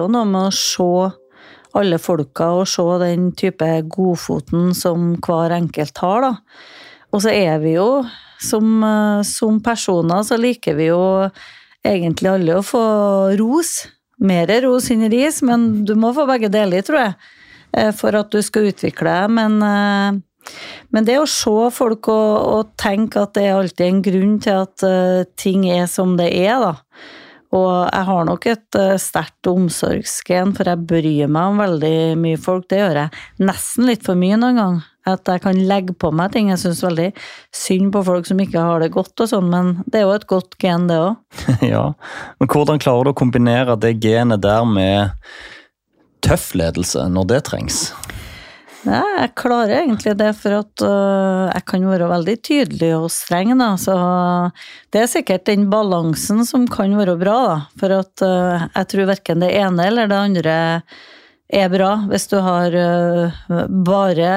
jo noe med å se alle folka og se den type godfoten som hver enkelt har, da. Og så er vi jo, som, eh, som personer, så liker vi jo egentlig alle å få ros. Mer ros enn ris, men du må få begge deler, tror jeg, eh, for at du skal utvikle deg. Men, eh, men det å se folk og, og, tenke at det er alltid en grunn til at ting er som det er, da. Og jeg har nok et sterkt omsorgsgen, for jeg bryr meg om veldig mye folk. Det gjør jeg nesten litt for mye noen gang. At jeg kan legge på meg ting. Jeg syns veldig synd på folk som ikke har det godt og sånn, men det er jo et godt gen, det òg. ja, men hvordan klarer du å kombinere det genet der med tøff ledelse når det trengs? Ja, jeg klarer egentlig det, for at uh, jeg kan være veldig tydelig og streng. Da. Så det er sikkert den balansen som kan være bra, da. For at uh, jeg tror verken det ene eller det andre er bra. Hvis du har uh, bare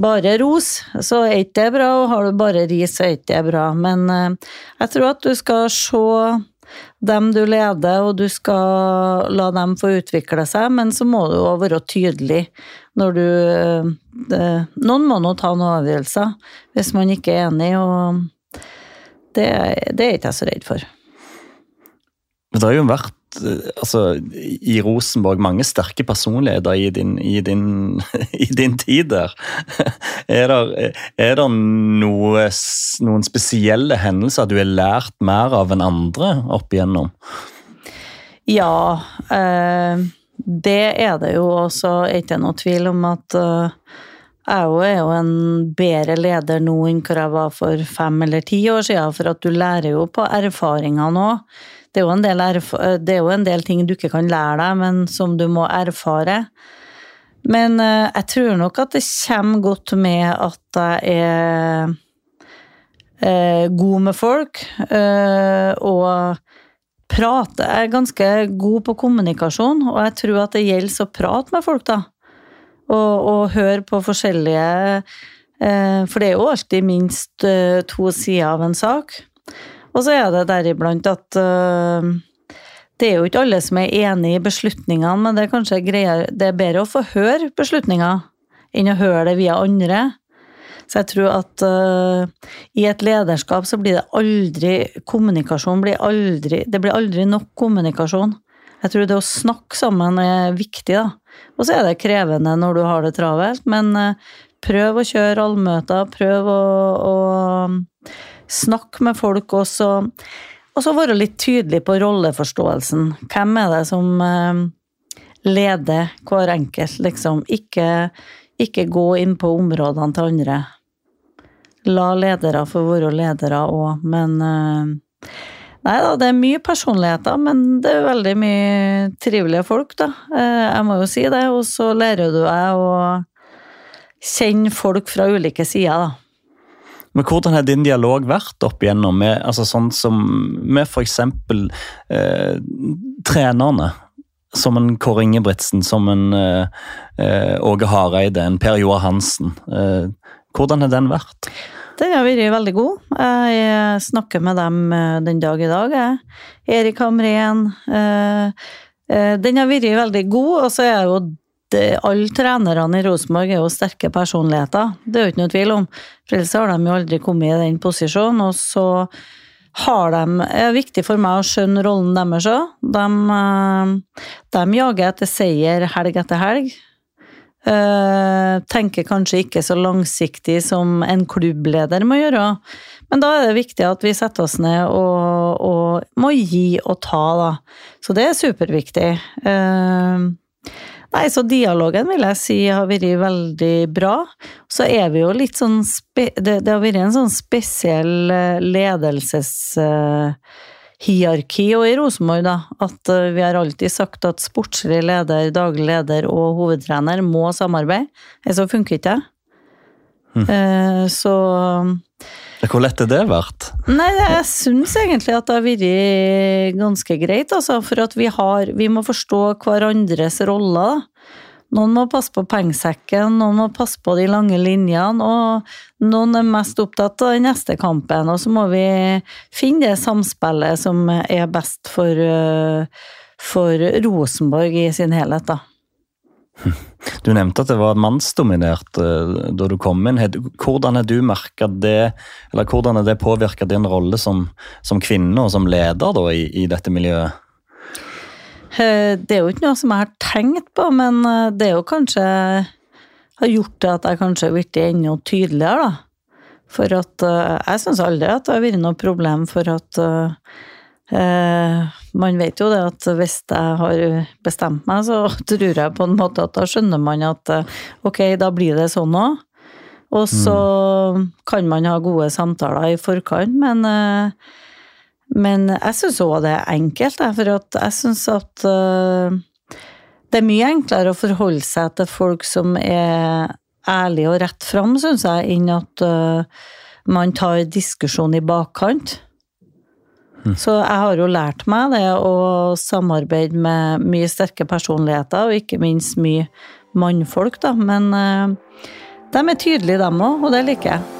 bare ros, så er ikke det bra, og har du bare ris, så er ikke det bra. Men jeg tror at du skal se dem du leder, og du skal la dem få utvikle seg, men så må du òg være tydelig når du uh, det, Noen må nå ta noen avgjørelser hvis man ikke er enig, og det, det er ikke jeg så redd for. Det har jo vært altså, i Rosenborg mange sterke personligheter i din, i din, i din tid der. Er det, er det noe, noen spesielle hendelser du har lært mer av enn andre opp igjennom? Ja, eh, det er det jo. Og så er det ikke noe tvil om at eh, jeg er jo en bedre leder nå enn hvor jeg var for fem eller ti år siden, for at du lærer jo på erfaringer nå det er, det er jo en del ting du ikke kan lære deg, men som du må erfare. Men eh, jeg tror nok at det kommer godt med at jeg er eh, god med folk, og prate Jeg er ganske god på kommunikasjon, og jeg tror at det gjelder å prate med folk, da. Og, og høre på forskjellige For det er jo alltid minst to sider av en sak. Og så er det deriblant at uh, det er jo ikke alle som er enig i beslutningene, men det er kanskje greier, det er bedre å få høre beslutninger enn å høre det via andre. Så jeg tror at uh, i et lederskap så blir det aldri Kommunikasjon blir aldri Det blir aldri nok kommunikasjon. Jeg tror det å snakke sammen er viktig, da. Og så er det krevende når du har det travelt, men uh, prøv å kjøre allmøter, prøv å, å snakke med folk også. Og så være litt tydelig på rolleforståelsen. Hvem er det som eh, leder hver enkelt, liksom? Ikke, ikke gå inn på områdene til andre. La ledere få være ledere òg, men eh, Nei da, det er mye personligheter, men det er veldig mye trivelige folk, da. Eh, jeg må jo si det. Og så lærer du deg å kjenne folk fra ulike sider, da. Men hvordan har din dialog vært opp igjennom med altså sånn som med f.eks. Eh, trenerne? Som en Kåre Ingebrigtsen, som en eh, eh, Åge Hareide, en Per Joar Hansen. Eh, hvordan har den vært? Den har vært veldig god. Jeg snakker med dem eh, den dag i dag. Erik Hamren. Eh, den har vært veldig god, og så er jo alle trenerne i Rosenborg er jo sterke personligheter, det er jo ikke noe tvil om. For ellers har de jo aldri kommet i den posisjonen. Og så har de Det viktig for meg å skjønne rollen deres òg. De, eh, de, jager etter seier helg etter helg. Eh, tenker kanskje ikke så langsiktig som en klubbleder må gjøre. Men da er det viktig at vi setter oss ned og, og må gi og ta, da. Så det er superviktig. Uh, Nei, så dialogen vil jeg si har vært veldig bra. Så er vi jo litt sånn det, det, har vært en sånn spesiell eh, ledelseshierarki og i Rosenborg, da. At uh, vi har alltid sagt at sportslig leder, daglig leder og hovedtrener må samarbeide. Ellers så funker ikke det. Mm. Uh, så hvor lett er det vært? Nei, Jeg syns egentlig at det har vært ganske greit, altså. For at vi har Vi må forstå hverandres roller. Noen må passe på pengesekken, noen må passe på de lange linjene, og noen er mest opptatt av den neste kampen. Og så må vi finne det samspillet som er best for, for Rosenborg i sin helhet, da. Du nevnte at det var mannsdominert uh, da du kom inn. Hvordan har du merka det, eller hvordan har det påvirka din rolle som, som, kvinne og som leder da, i, i, dette miljøet? Eh, det er jo ikke noe som jeg har tenkt på, men eh, det er jo kanskje har gjort det at jeg kanskje har blitt enda tydeligere, da. For at jeg syns aldri at det har vært noe problem for at Eh, man vet jo det at hvis jeg har bestemt meg, så tror jeg på en måte at da skjønner man at eh, ok, da blir det sånn òg. Og så mm. kan man ha gode samtaler i forkant, men, eh, men jeg syns òg det er enkelt, for jeg syns at det er mye enklere å forholde seg til folk som er ærlige og rett fram, syns jeg, enn at man tar diskusjon i bakkant. Så jeg har jo lært meg det å samarbeide med mye sterke personligheter, og ikke minst mye mannfolk, da. Men uh, de er tydelige, dem òg, og det liker jeg.